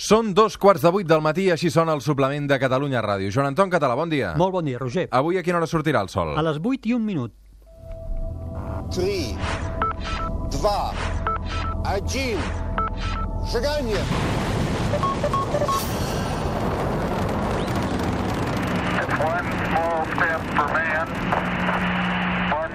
Són dos quarts de vuit del matí, així sona el suplement de Catalunya Ràdio. Joan Anton Català, bon dia. Molt bon dia, Roger. Avui a quina hora sortirà el sol? A les 8 i un minut. 3, 2, 1, seganya! One small step for man, one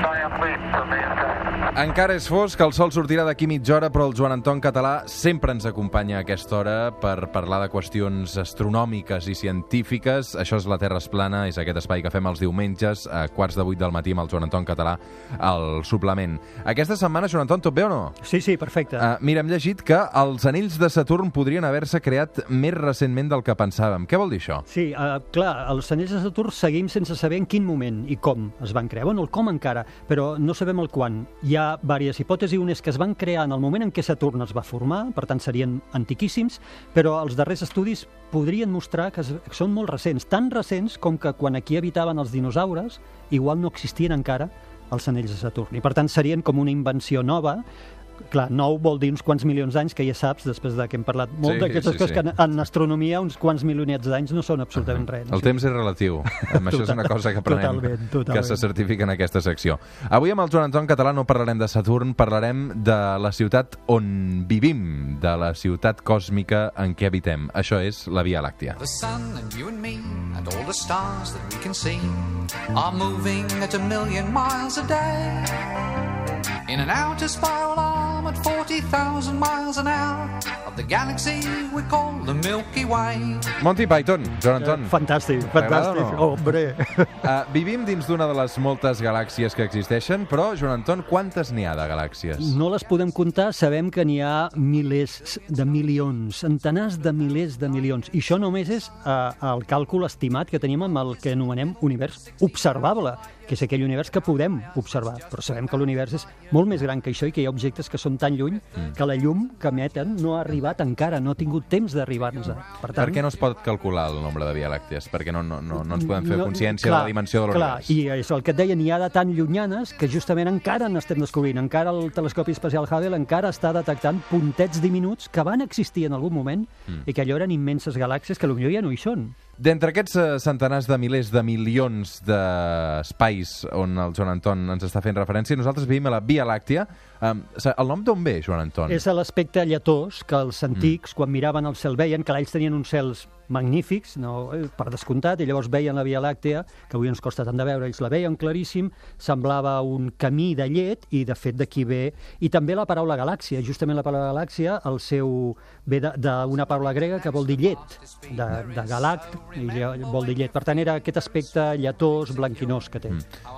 giant leap for mankind. Encara és fosc, el sol sortirà d'aquí mitja hora, però el Joan Anton Català sempre ens acompanya a aquesta hora per parlar de qüestions astronòmiques i científiques. Això és La Terra es plana, és aquest espai que fem els diumenges a quarts de vuit del matí amb el Joan Anton Català al suplement. Aquesta setmana, Joan Anton, tot bé o no? Sí, sí, perfecte. Uh, mira, hem llegit que els anells de Saturn podrien haver-se creat més recentment del que pensàvem. Què vol dir això? Sí, uh, clar, els anells de Saturn seguim sense saber en quin moment i com es van crear. Bueno, el com encara, però no sabem el quan. Hi ha diverses hipòtesis. Una és que es van crear en el moment en què Saturn es va formar, per tant serien antiquíssims, però els darrers estudis podrien mostrar que, es, que són molt recents, tan recents com que quan aquí habitaven els dinosaures, igual no existien encara els anells de Saturn. I per tant serien com una invenció nova, clar, nou vol dir uns quants milions d'anys, que ja saps, després de que hem parlat molt Sí, d'aquestes sí, coses, sí. que en, en astronomia uns quants milionets d'anys no són absolutament res. El temps és relatiu. Amb això és una cosa que aprenem, Totalment, totalment. que se certifica en aquesta secció. Avui amb el Joan Anton Català no parlarem de Saturn, parlarem de la ciutat on vivim, de la ciutat còsmica en què habitem. Això és la Via Làctia. The sun and you and me and all the stars that we can see are moving at a million miles a day. In an outer spiral arm at 40,000 miles an hour of the galaxy we call the Milky Way. Monty Python, Joan Anton. Fantàstic, T'agrada fantàstic. o no? Hombre, Uh, vivim dins d'una de les moltes galàxies que existeixen, però, Joan Anton, quantes n'hi ha de galàxies? no les podem comptar, sabem que n'hi ha milers de milions, centenars de milers de milions. I això només és uh, el càlcul estimat que tenim amb el que anomenem univers observable, que és aquell univers que podem observar. Però sabem que l'univers és molt més gran que això i que hi ha objectes que són tan lluny que la llum que emeten no ha arribat encara, no ha tingut temps d'arribar-nos. Per Per què no es pot calcular el nombre de Via Làcties? Perquè no, no, no, no ens podem fer No, consciència clar, de la dimensió de l'univers. i és el que et deia, n'hi ha de tan llunyanes que justament encara n'estem descobrint. Encara el telescopi espacial Hubble encara està detectant puntets diminuts que van existir en algun moment Mm. i que allò eren immenses galàxies que potser ja no hi són. D'entre aquests eh, centenars de milers de milions d'espais on el Joan Anton ens està fent referència, nosaltres vivim a la Via Làctia. Um, el nom d'on ve, Joan Anton? És l'aspecte lletós que els Mm. antics, quan miraven el cel, veien que ells tenien uns cels magnífics, no, eh, per descomptat, i llavors veien la Via Làctea, que avui ens costa tant de veure, ells la veien claríssim, semblava un camí de llet, i de fet d'aquí ve... I també la paraula galàxia, justament la paraula galàxia, el seu ve d'una paraula grega que vol dir llet, de, de galact, i vol dir llet. Per tant, era aquest aspecte lletós, blanquinós que té.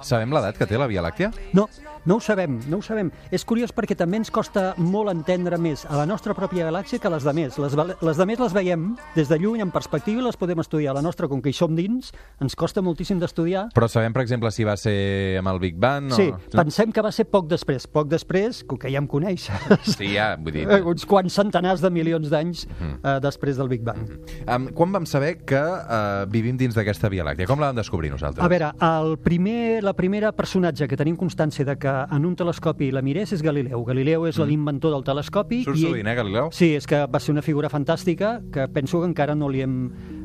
Sabem l'edat que té la Via Làctea? No, no ho sabem, no ho sabem. És curiós perquè també ens costa molt entendre més a la nostra pròpia galàxia que les de més. Les, les de més les veiem des de lluny, en perspectiva, i les podem estudiar. La nostra, com que hi som dins, ens costa moltíssim d'estudiar. Però sabem, per exemple, si va ser amb el Big Bang o... Sí, pensem que va ser poc després. Poc després, que ja em coneix, Sí, ja, vull dir... uns quants centenars de milions d'anys eh, després del Big Bang. Um, quan vam saber que uh, vivim dins d'aquesta Via Làctea? Com la vam descobrir nosaltres? A veure, el primer, la primera personatge que tenim constància de que en un telescopi la mirés és Galileu. Galileu és l'inventor del telescopi. Surt i sovint, eh, Galileu? Sí, és que va ser una figura fantàstica que penso que encara no li hem,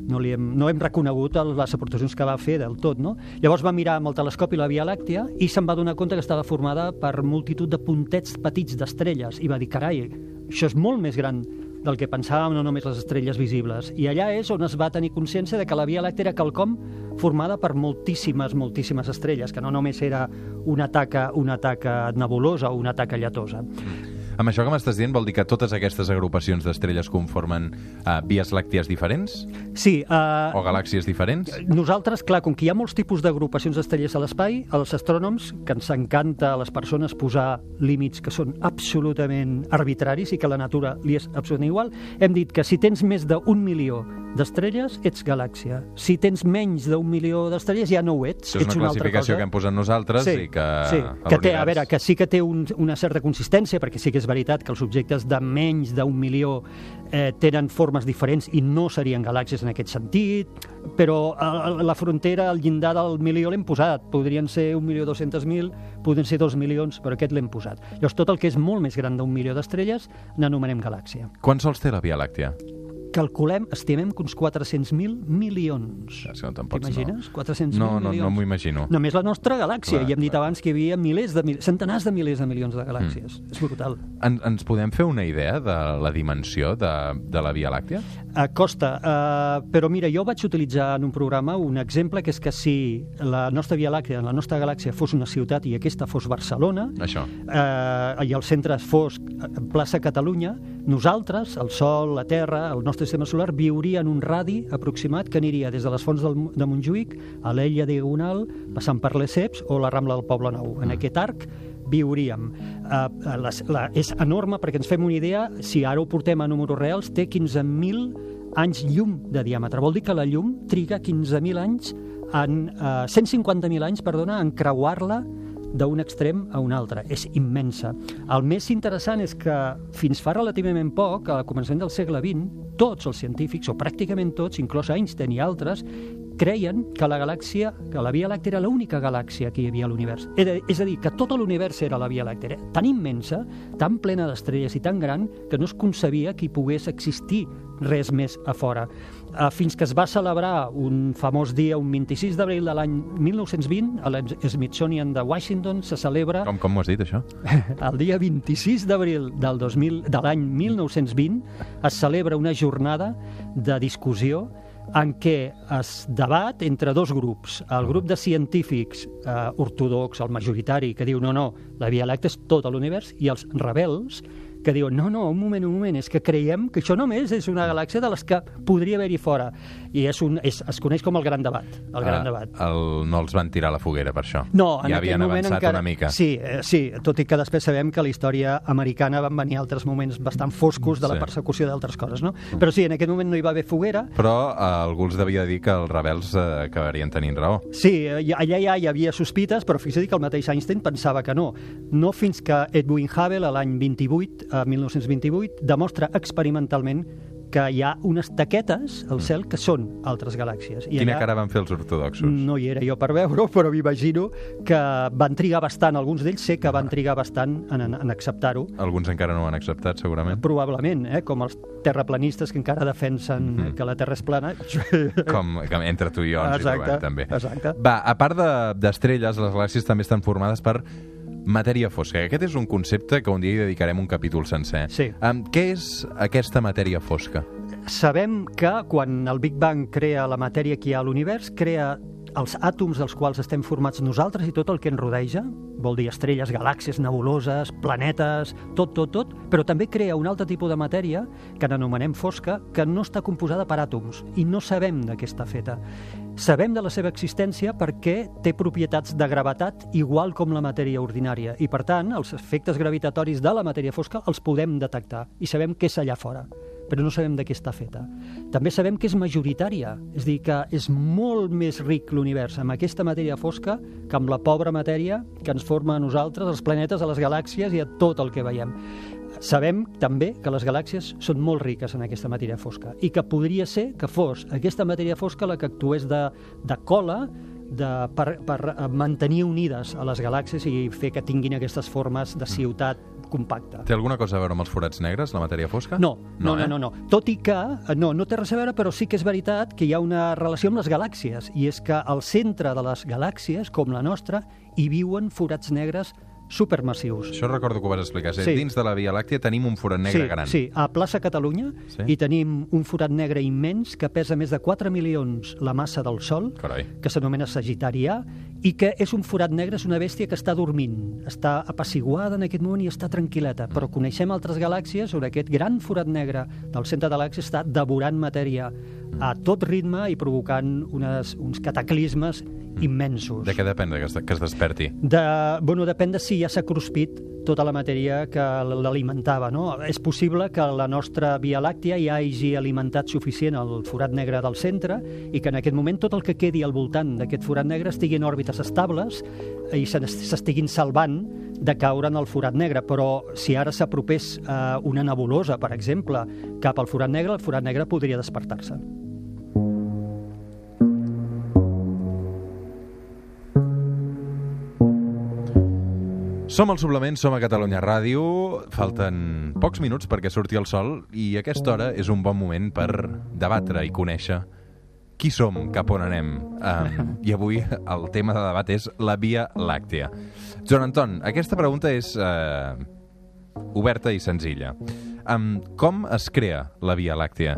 no li hem, no hem reconegut les aportacions que va fer del tot. No? Llavors va mirar amb el telescopi la Via Làctea i se'n va donar compte que estava formada per multitud de puntets petits d'estrelles i va dir, carai, això és molt més gran del que pensàvem, no només les estrelles visibles. I allà és on es va tenir consciència de que la Via Làctea era quelcom formada per moltíssimes, moltíssimes estrelles, que no només era una taca, una taca nebulosa o una taca lletosa. Amb això que m'estàs dient vol dir que totes aquestes agrupacions d'estrelles conformen uh, vies làcties diferents? Sí, uh, O galàxies diferents? Nosaltres, clar, com que hi ha molts tipus d'agrupacions d'estrelles a l'espai, els astrònoms, que ens encanta a les persones posar límits que són absolutament arbitraris i que la natura li és absolutament igual, hem dit que si tens més d'un milió d'estrelles, ets galàxia. Si tens menys d'un milió d'estrelles, ja no ho ets. Això és ets una una classificació que hem posat nosaltres sí, i que... sí, que té, a veure, que sí que té un, una certa consistència, perquè sí que és és veritat que els objectes de menys d'un milió eh, tenen formes diferents i no serien galàxies en aquest sentit, però eh, la frontera, el llindar del milió l'hem posat. Podrien ser un milió dos-centes mil, podrien ser dos milions, però aquest l'hem posat. Llavors, tot el que és molt més gran d'un milió d'estrelles n'anomenem galàxia. Quants sols té la Via Làctia? Calculem, estimem que uns 400.000 milions. És que no te'n pots, T'imagines? 400.000 No, no, milions. no m'ho imagino. Només la nostra galàxia. Clar, I hem dit clar. abans que hi havia milers de mil... centenars de milers de milions de galàxies. Mm. És brutal. En, ens podem fer una idea de la dimensió de, de la Via Làctia? Uh, costa, uh, però mira, jo vaig utilitzar en un programa un exemple que és que si la nostra Via Làctea, la nostra galàxia fos una ciutat i aquesta fos Barcelona, Això. eh, i el centre fos eh, plaça Catalunya, nosaltres, el Sol, la Terra, el nostre sistema solar, viuria en un radi aproximat que aniria des de les fonts del, de Montjuïc a l'Ella Diagonal, passant per les Ceps o la Rambla del Poble Nou. En aquest arc viuríem. Uh, la, la, és enorme perquè ens fem una idea, si ara ho portem a números reals, té 15.000 anys llum de diàmetre. Vol dir que la llum triga 15.000 anys en, uh, 150.000 anys, perdona, en creuar-la d'un extrem a un altre. És immensa. El més interessant és que fins fa relativament poc, a començament del segle XX, tots els científics, o pràcticament tots, inclòs Einstein i altres, creien que la galàxia, que la Via Làctea era l'única galàxia que hi havia a l'univers. És a- dir, que tot l'univers era la Via Làctea. Tan immensa, tan plena d'estrelles i tan gran, que no es concebia que hi pogués existir res més a fora. Uh, fins que es va celebrar un famós dia, un 26 d'abril de l'any 1920, a l'Smithsonian de Washington, se celebra Com, com ho has dit, això? el dia 26 d'abril del 2000 de l'any 1920 es celebra una jornada de discussió en què es debat entre dos grups. El grup de científics eh, ortodox, el majoritari, que diu no, no, la Via Làctea és tot l'univers, i els rebels, que diuen, no, no, un moment, un moment, és que creiem que això només és una galàxia de les que podria haver-hi fora. I és un, és, es coneix com el gran debat. El gran Ah, debat. El, no els van tirar a la foguera per això. No, en ja havien moment avançat encara... una mica. Sí, eh, sí, tot i que després sabem que la història americana van venir altres moments bastant foscos de la Sí. persecució d'altres coses, no? Però sí, en aquest moment no hi va haver foguera. Però eh, algú els devia dir que els rebels eh, acabarien tenint raó. Sí, eh, allà ja hi havia sospites, però fixa't que el mateix Einstein pensava que no. No fins que Edwin Hubble, l'any 28, a 1928, demostra experimentalment que hi ha unes taquetes al cel que són altres galàxies. I Quina allà- cara van fer els ortodoxos? No hi era jo per veure-ho, però m'imagino que van trigar bastant, alguns d'ells sé que van trigar bastant en, en, en acceptar-ho, Alguns encara no ho han acceptat, segurament. probablement, eh? com els terraplanistes que encara defensen Mhm. que la Terra és plana. Com que entre tu i jo ens hi Exacte, trobem, també. exacte. Va, a part de- d'estrelles, les galàxies també estan formades per matèria fosca. Aquest és un concepte que un dia hi dedicarem un capítol sencer. Sí. Um, què és aquesta matèria fosca? Sabem que quan el Big Bang crea la matèria que hi ha a l'univers, crea els àtoms dels quals estem formats nosaltres i tot el que ens rodeja, vol dir estrelles, galàxies, nebuloses, planetes, tot, tot, tot, però també crea un altre tipus de matèria que n'anomenem fosca, que no està composada per àtoms i no sabem de què està feta. Sabem de la seva existència perquè té propietats de gravetat igual com la matèria ordinària i, per tant, els efectes gravitatoris de la matèria fosca els podem detectar i sabem què és allà fora però no sabem de què està feta. També sabem que és majoritària, és dir, que és molt més ric l'univers amb aquesta matèria fosca que amb la pobra matèria que ens forma a nosaltres, als planetes, a les galàxies i a tot el que veiem. Sabem també que les galàxies són molt riques en aquesta matèria fosca i que podria ser que fos aquesta matèria fosca la que actués de, de cola de, per, per mantenir unides a les galàxies i fer que tinguin aquestes formes de ciutat compacta. Té alguna cosa a veure amb els forats negres, la matèria fosca? No, no, no, eh? no, no. Tot i que, no, no té res a veure, però sí que és veritat que hi ha una relació amb les galàxies, i és que al centre de les galàxies, com la nostra, hi viuen forats negres supermassius. Això recordo que ho vas explicar. Sí. Sí. Dins de la Via Làctea tenim un forat negre sí, gran. Sí, a plaça Catalunya Sí. hi tenim un forat negre immens que pesa més de 4 milions la massa del Sol, Carai. que s'anomena Sagitari A, i que és un forat negre, és una bèstia que està dormint, està apaciguada en aquest moment i està tranquil·leta, però coneixem altres galàxies on aquest gran forat negre del centre de la galàxia està devorant matèria a tot ritme i provocant unes, uns cataclismes immensos. De què depèn de que es, que es desperti? De, bueno, depèn de si ja s'ha cruspit tota la matèria que l'alimentava. No? És possible que la nostra Via Làctia ja hagi alimentat suficient el forat negre del centre i que en aquest moment tot el que quedi al voltant d'aquest forat negre estigui en òrbites estables i s'estiguin salvant de caure en el forat negre, però si ara s'apropés eh, una nebulosa, per exemple, cap al forat negre, el forat negre podria despertar-se. Som al Suplement, som a Catalunya Ràdio. Falten pocs minuts perquè surti el sol i aquesta hora és un bon moment per debatre i conèixer qui som, cap on anem. Um, I avui el tema de debat és la Via Làctea. Joan Anton, aquesta pregunta és uh, oberta i senzilla. Um, com es crea la Via Làctea?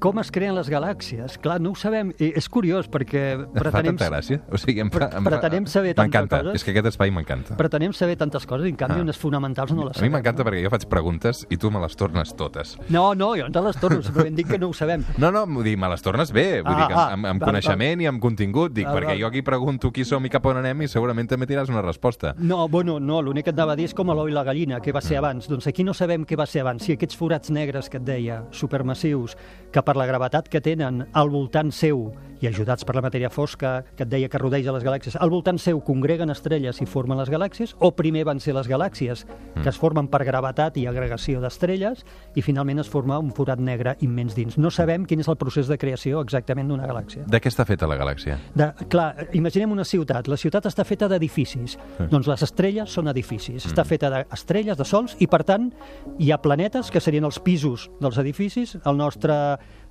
Com es creen les galàxies? Clar, no ho sabem. I és curiós, perquè Et fa pretenem, tanta gràcia? O sigui, em fa, em fa- pretenem saber tantes M'encanta, coses. és que aquest espai m'encanta. pretenem saber tantes coses i, en canvi, Ah. unes fonamentals no les A mi sabem. m'encanta perquè jo faig preguntes i tu me les tornes totes. No, no, jo no te les torno, simplement dic que no ho sabem. No, no, vull dir, me les tornes bé, vull Ah, dir que ah, amb, amb val, coneixement i amb contingut, dic, Val, perquè val. jo aquí pregunto qui som i cap on anem i segurament també tindràs una resposta. No, bueno, no, l'únic que et anava a dir és com l'ou i la gallina, què va ser abans. Doncs aquí no sabem què va ser abans. Si aquests forats negres que et deia, supermassius, que per la gravetat que tenen al voltant seu, i ajudats per la matèria fosca que et deia que rodeja les galàxies, al voltant seu congreguen estrelles i formen les galàxies, o primer van ser les galàxies, que es formen per gravetat i agregació d'estrelles, i finalment es forma un forat negre immens dins. No sabem quin és el procés de creació exactament d'una galàxia. De què està feta la galàxia? De, clar, imaginem una ciutat. La ciutat està feta d'edificis. Doncs les estrelles són edificis. Està feta d'estrelles, de sols, i per tant hi ha planetes, que serien els pisos dels edificis. El nostre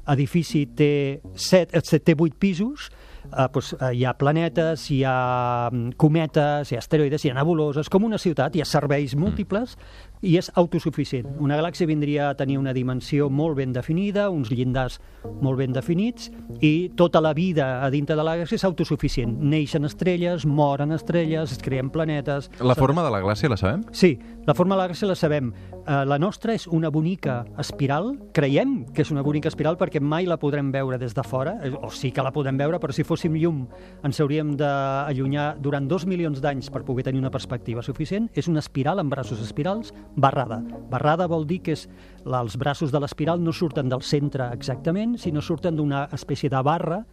edifici té, set, eh, té vuit pisos, eh, doncs, eh, hi ha planetes, hi ha mm, cometes, hi ha asteroides, hi ha nebuloses, com una ciutat, hi ha serveis múltiples i és autosuficient. Una galàxia vindria a tenir una dimensió molt ben definida, uns llindars molt ben definits i tota la vida a dintre de la galàxia és autosuficient. Neixen estrelles, moren estrelles, es creen planetes... La forma de la galàxia la sabem? Sí, la forma de la galàxia la sabem. Uh, la nostra és una bonica espiral. Creiem que és una bonica espiral perquè mai la podrem veure des de fora, eh, o sí que la podem veure, però si fóssim llum ens hauríem d'allunyar durant dos milions d'anys per poder tenir una perspectiva suficient. És una espiral amb braços espirals barrada. Barrada vol dir que és, els braços de l'espiral no surten del centre exactament, sinó surten d'una espècie de barra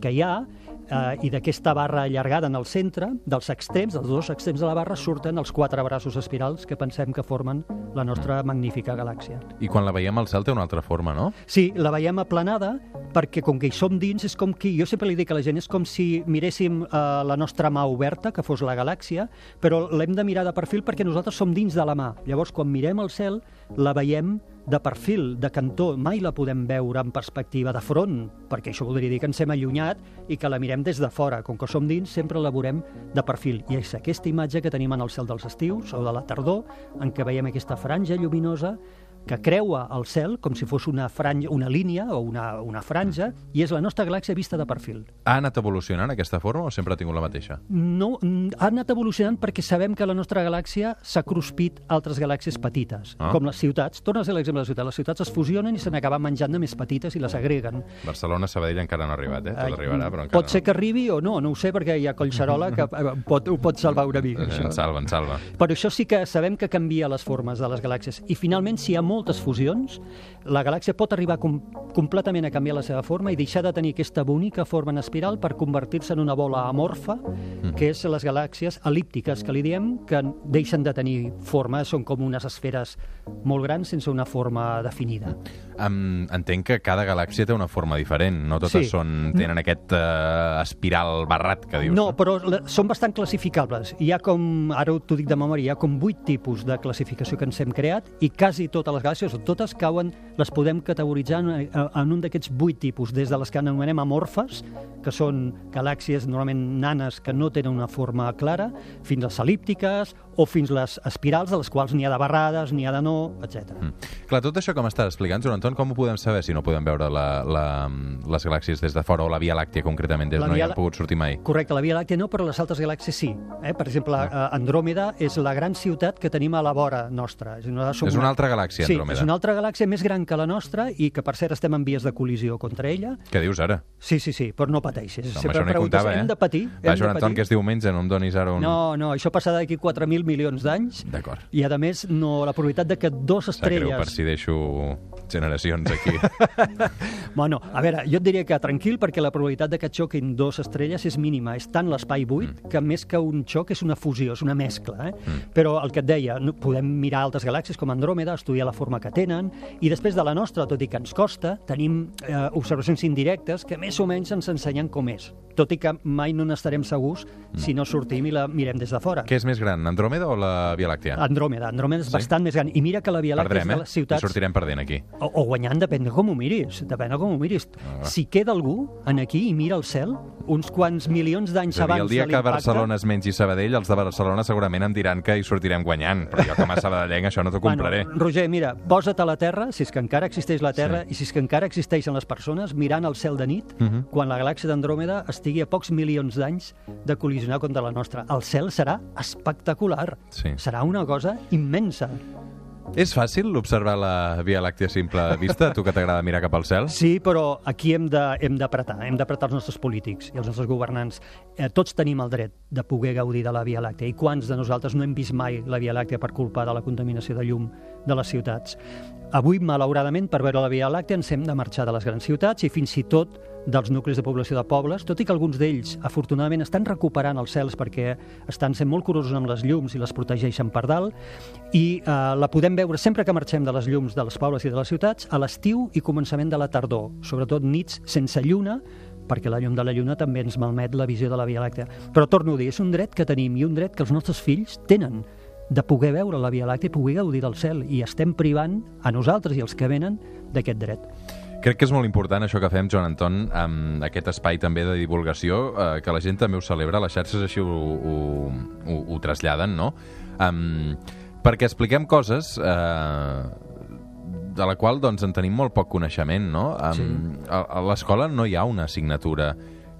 que hi ha eh, i d'aquesta barra allargada en el centre, dels extrems, dels dos extrems de la barra, surten els quatre braços espirals que pensem que formen la nostra magnífica galàxia. I quan la veiem al cel té una altra forma, no? Sí, la veiem aplanada perquè com que hi som dins és com que, jo sempre li dic a la gent, és com si miréssim eh, la nostra mà oberta, que fos la galàxia, però l'hem de mirar de perfil perquè nosaltres som dins de la mà. Llavors, quan mirem el cel, la veiem de perfil, de cantó, mai la podem veure en perspectiva de front, perquè això voldria dir que ens hem allunyat i que la mirem des de fora. Com que som dins, sempre la veurem de perfil. I és aquesta imatge que tenim en el cel dels estius o de la tardor, en què veiem aquesta franja lluminosa que creua el cel com si fos una franja, una línia o una, una franja, i és la nostra galàxia vista de perfil. Ha anat evolucionant aquesta forma o sempre ha tingut la mateixa? No, ha anat evolucionant perquè sabem que la nostra galàxia s'ha cruspit altres galàxies petites, Ah. com les ciutats. Torna a ser l'exemple de la ciutat. Les ciutats es fusionen i se n'acaben menjant de més petites i les agreguen. Barcelona, Sabadell encara no ha arribat, eh? Tot arribarà, però encara pot ser que arribi o no, no ho sé, perquè hi ha Collserola que eh, pot, ho pot salvar una mica. no. això. En salva, en salva. Però això sí que sabem que canvia les formes de les galàxies. I finalment, si hi ha moltes fusions, la galàxia pot arribar com, completament a canviar la seva forma i deixar de tenir aquesta bonica forma en espiral per convertir-se en una bola amorfa, que és les galàxies elíptiques, que li diem, que deixen de tenir forma, són com unes esferes molt grans sense una forma definida. Um, entenc que cada galàxia té una forma diferent, no totes Sí. són, tenen aquest uh, espiral barrat que dius. No, però la- són bastant classificables. Hi ha com, ara t'ho dic de memòria, hi ha com vuit tipus de classificació que ens hem creat i quasi totes les galàxies, o totes cauen, les podem categoritzar en, en un d'aquests vuit tipus, des de les que anomenem amorfes, que són galàxies normalment nanes que no tenen una forma clara, fins a les el·líptiques o fins les espirals, de les quals n'hi ha de barrades, n'hi ha de no, etc. Mm. Clar, tot això com estàs explicant, Joan Anton, com ho podem saber si no podem veure la, la, les galàxies des de fora o la Via Làctea concretament des La no hi Lá- pogut sortir mai? Correcte, la Via Làctea no, però les altres galàxies sí. Eh? Per exemple, eh, Andròmeda és la gran ciutat que tenim a la vora nostra. És, som És una altra galàxia, Sí, Sí, és una altra galàxia més gran que la nostra i que, per cert, estem en vies de col·lisió contra ella. Què dius ara? Sí, sí, sí, però no pateixis. Home, Sempre no preguntes, comptava, eh? Hem de patir? Va, hem Joan de Anton, patir? que és diumenge, no em donis ara un... No, no, això passarà d'aquí 4.000 milions d'anys. D'acord. I, a més, no, la probabilitat de que dos Sap greu estrelles... per si deixo generacions aquí. Bueno, a veure, jo et diria que tranquil, perquè la probabilitat de que xoquin dos estrelles és mínima. És tant l'espai buit Mm. que més que un xoc és una fusió, és una mescla. Eh? Però el que et deia, no, podem mirar altres galàxies com Andròmeda, estudiar la forma que tenen, i després de la nostra, tot i que ens costa, tenim eh, observacions indirectes que més o menys ens ensenyen com és. Tot i que mai no n'estarem segurs si no sortim i la mirem des de fora. Què és més gran, Andròmeda o la Via Làctia? Andròmeda. Andròmeda és Sí? bastant més gran. I mira que la Via Làctia Perdrem, és eh? de les ciutats... I sortirem perdent aquí. O, o guanyant, depèn de com ho miris. Depèn de com ho miris. Ah. Si queda algú en aquí i mira el cel, uns quants milions d'anys abans el dia de que. Barcelona es mengi Sabadell, els de Barcelona segurament em diran que hi sortirem guanyant, però jo com a sabadellenc això no t'ho compraré. Bueno, Roger, mira, posa't a la Terra, si és que encara existeix la Terra, i si és que encara existeixen les persones, mirant el cel de nit, Mhm. quan la galàxia d'Andròmeda estigui a pocs milions d'anys de col·lisionar contra la nostra. El cel serà espectacular. Sí. Serà una cosa immensa. És fàcil observar la Via Làctia a simple vista? A tu que t'agrada mirar cap al cel? Sí, però aquí hem de- hem d'apretar, hem d'apretar els nostres polítics i els nostres governants. Eh, tots tenim el dret de poder gaudir de la Via Làctea i quants de nosaltres no hem vist mai la Via Làctea per culpa de la contaminació de llum de les ciutats. Avui, malauradament, per veure la Via Làctea ens hem de marxar de les grans ciutats i fins i tot dels nuclis de població de pobles, tot i que alguns d'ells, afortunadament, estan recuperant els cels perquè estan sent molt curosos amb les llums i les protegeixen per dalt, i eh, la podem veure sempre que marxem de les llums de les pobles i de les ciutats, a l'estiu i començament de la tardor, sobretot nits sense lluna, perquè la llum de la lluna també ens malmet la visió de la Via Làctea. Però torno a dir, és un dret que tenim i un dret que els nostres fills tenen de poder veure la Via Làctea i poder gaudir del cel, i estem privant a nosaltres i els que venen d'aquest dret. Crec que és molt important això que fem, Joan Anton, amb aquest espai també de divulgació, eh, que la gent també ho celebra, les xarxes així ho, ho, ho, ho traslladen, no? Um, perquè expliquem coses eh, de la qual doncs, en tenim molt poc coneixement, no? Um, a, a l'escola no hi ha una assignatura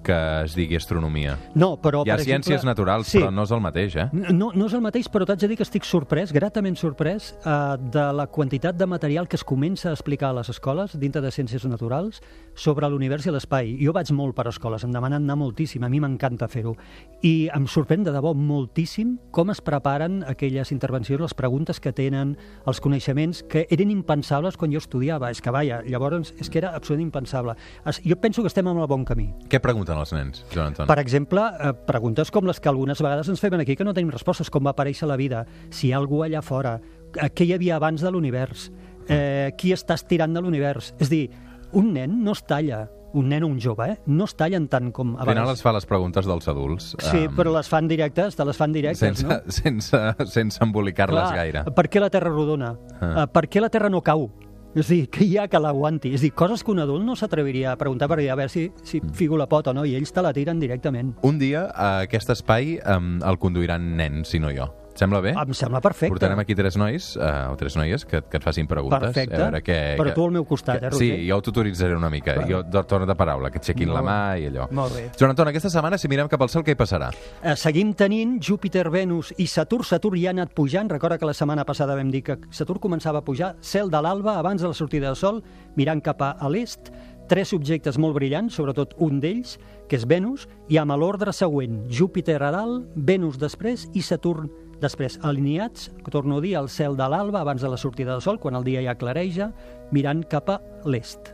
que es digui astronomia. No, però, Hi ha per ciències exemple, naturals, sí, però no és el mateix, eh? No, no és el mateix, però t'haig de dir que estic sorprès, gratament sorprès, eh, de la quantitat de material que es comença a explicar a les escoles, dintre de ciències naturals, sobre l'univers i l'espai. Jo vaig molt per escoles, em demanen anar moltíssim, a mi m'encanta fer-ho. I em sorprèn de debò moltíssim com es preparen aquelles intervencions, les preguntes que tenen, els coneixements que eren impensables quan jo estudiava. És que, vaja, llavors és que era absolutament impensable. Es, jo penso que estem en el bon camí. Què pregunten els nens, Joan Anton? Per exemple, eh, preguntes com les que algunes vegades ens fem aquí que no tenim respostes, com va aparèixer la vida, si hi ha algú allà fora, eh, què hi havia abans de l'univers, eh, qui està estirant de l'univers. És dir, un nen no es talla, un nen o un jove, eh? no es tallen tant com a Al final es fa les preguntes dels adults. Sí, em, però les fan directes, te les fan directes, sense, no? sense, sense embolicar-les gaire. Per què la Terra rodona? Ah. Uh, per què la Terra no cau? És dir, què hi ha que l'aguanti? És dir, coses que un adult no s'atreviria a preguntar per dir, a veure si, si Mm. figo la pota o no, i ells te la tiren directament. Un dia a aquest espai um, el conduiran nens, si no jo. Et sembla bé? Em sembla perfecte. Portarem aquí tres nois, uh, o tres noies, que, que et facin preguntes. Perfecte. A veure què, Però que, tu al meu costat, que, eh, Sí, Roger? jo ho tutoritzaré una mica. Clar. Jo de torn de paraula, que aixequin la mà i allò. Molt bé. Joan Anton, aquesta setmana, si mirem cap al cel, què hi passarà? Eh, seguim tenint Júpiter, Venus i Saturn. Saturn ja ha anat pujant. Recorda que la setmana passada vam dir que Saturn començava a pujar. Cel de l'alba, abans de la sortida del Sol, mirant cap a l'est. Tres objectes molt brillants, sobretot un d'ells, que és Venus, i amb l'ordre següent. Júpiter a dalt, Venus després i Saturn després. Alineats, torno a dir, al cel de l'alba, abans de la sortida del Sol, quan el dia ja clareja, mirant cap a l'est.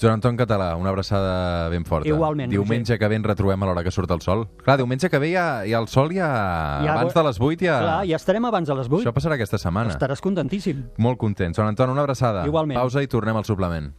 Joan Anton Català, una abraçada ben forta. Igualment, Diumenge que ve ens retrobem a l'hora que surt el sol. Clar, diumenge que ve ja, ja el sol ja... Ja, abans de les 8 ja... Clar, ja estarem abans de les 8. Això passarà aquesta setmana. Estaràs contentíssim. Molt content. Joan Anton, una abraçada. Igualment. Pausa i tornem al suplement.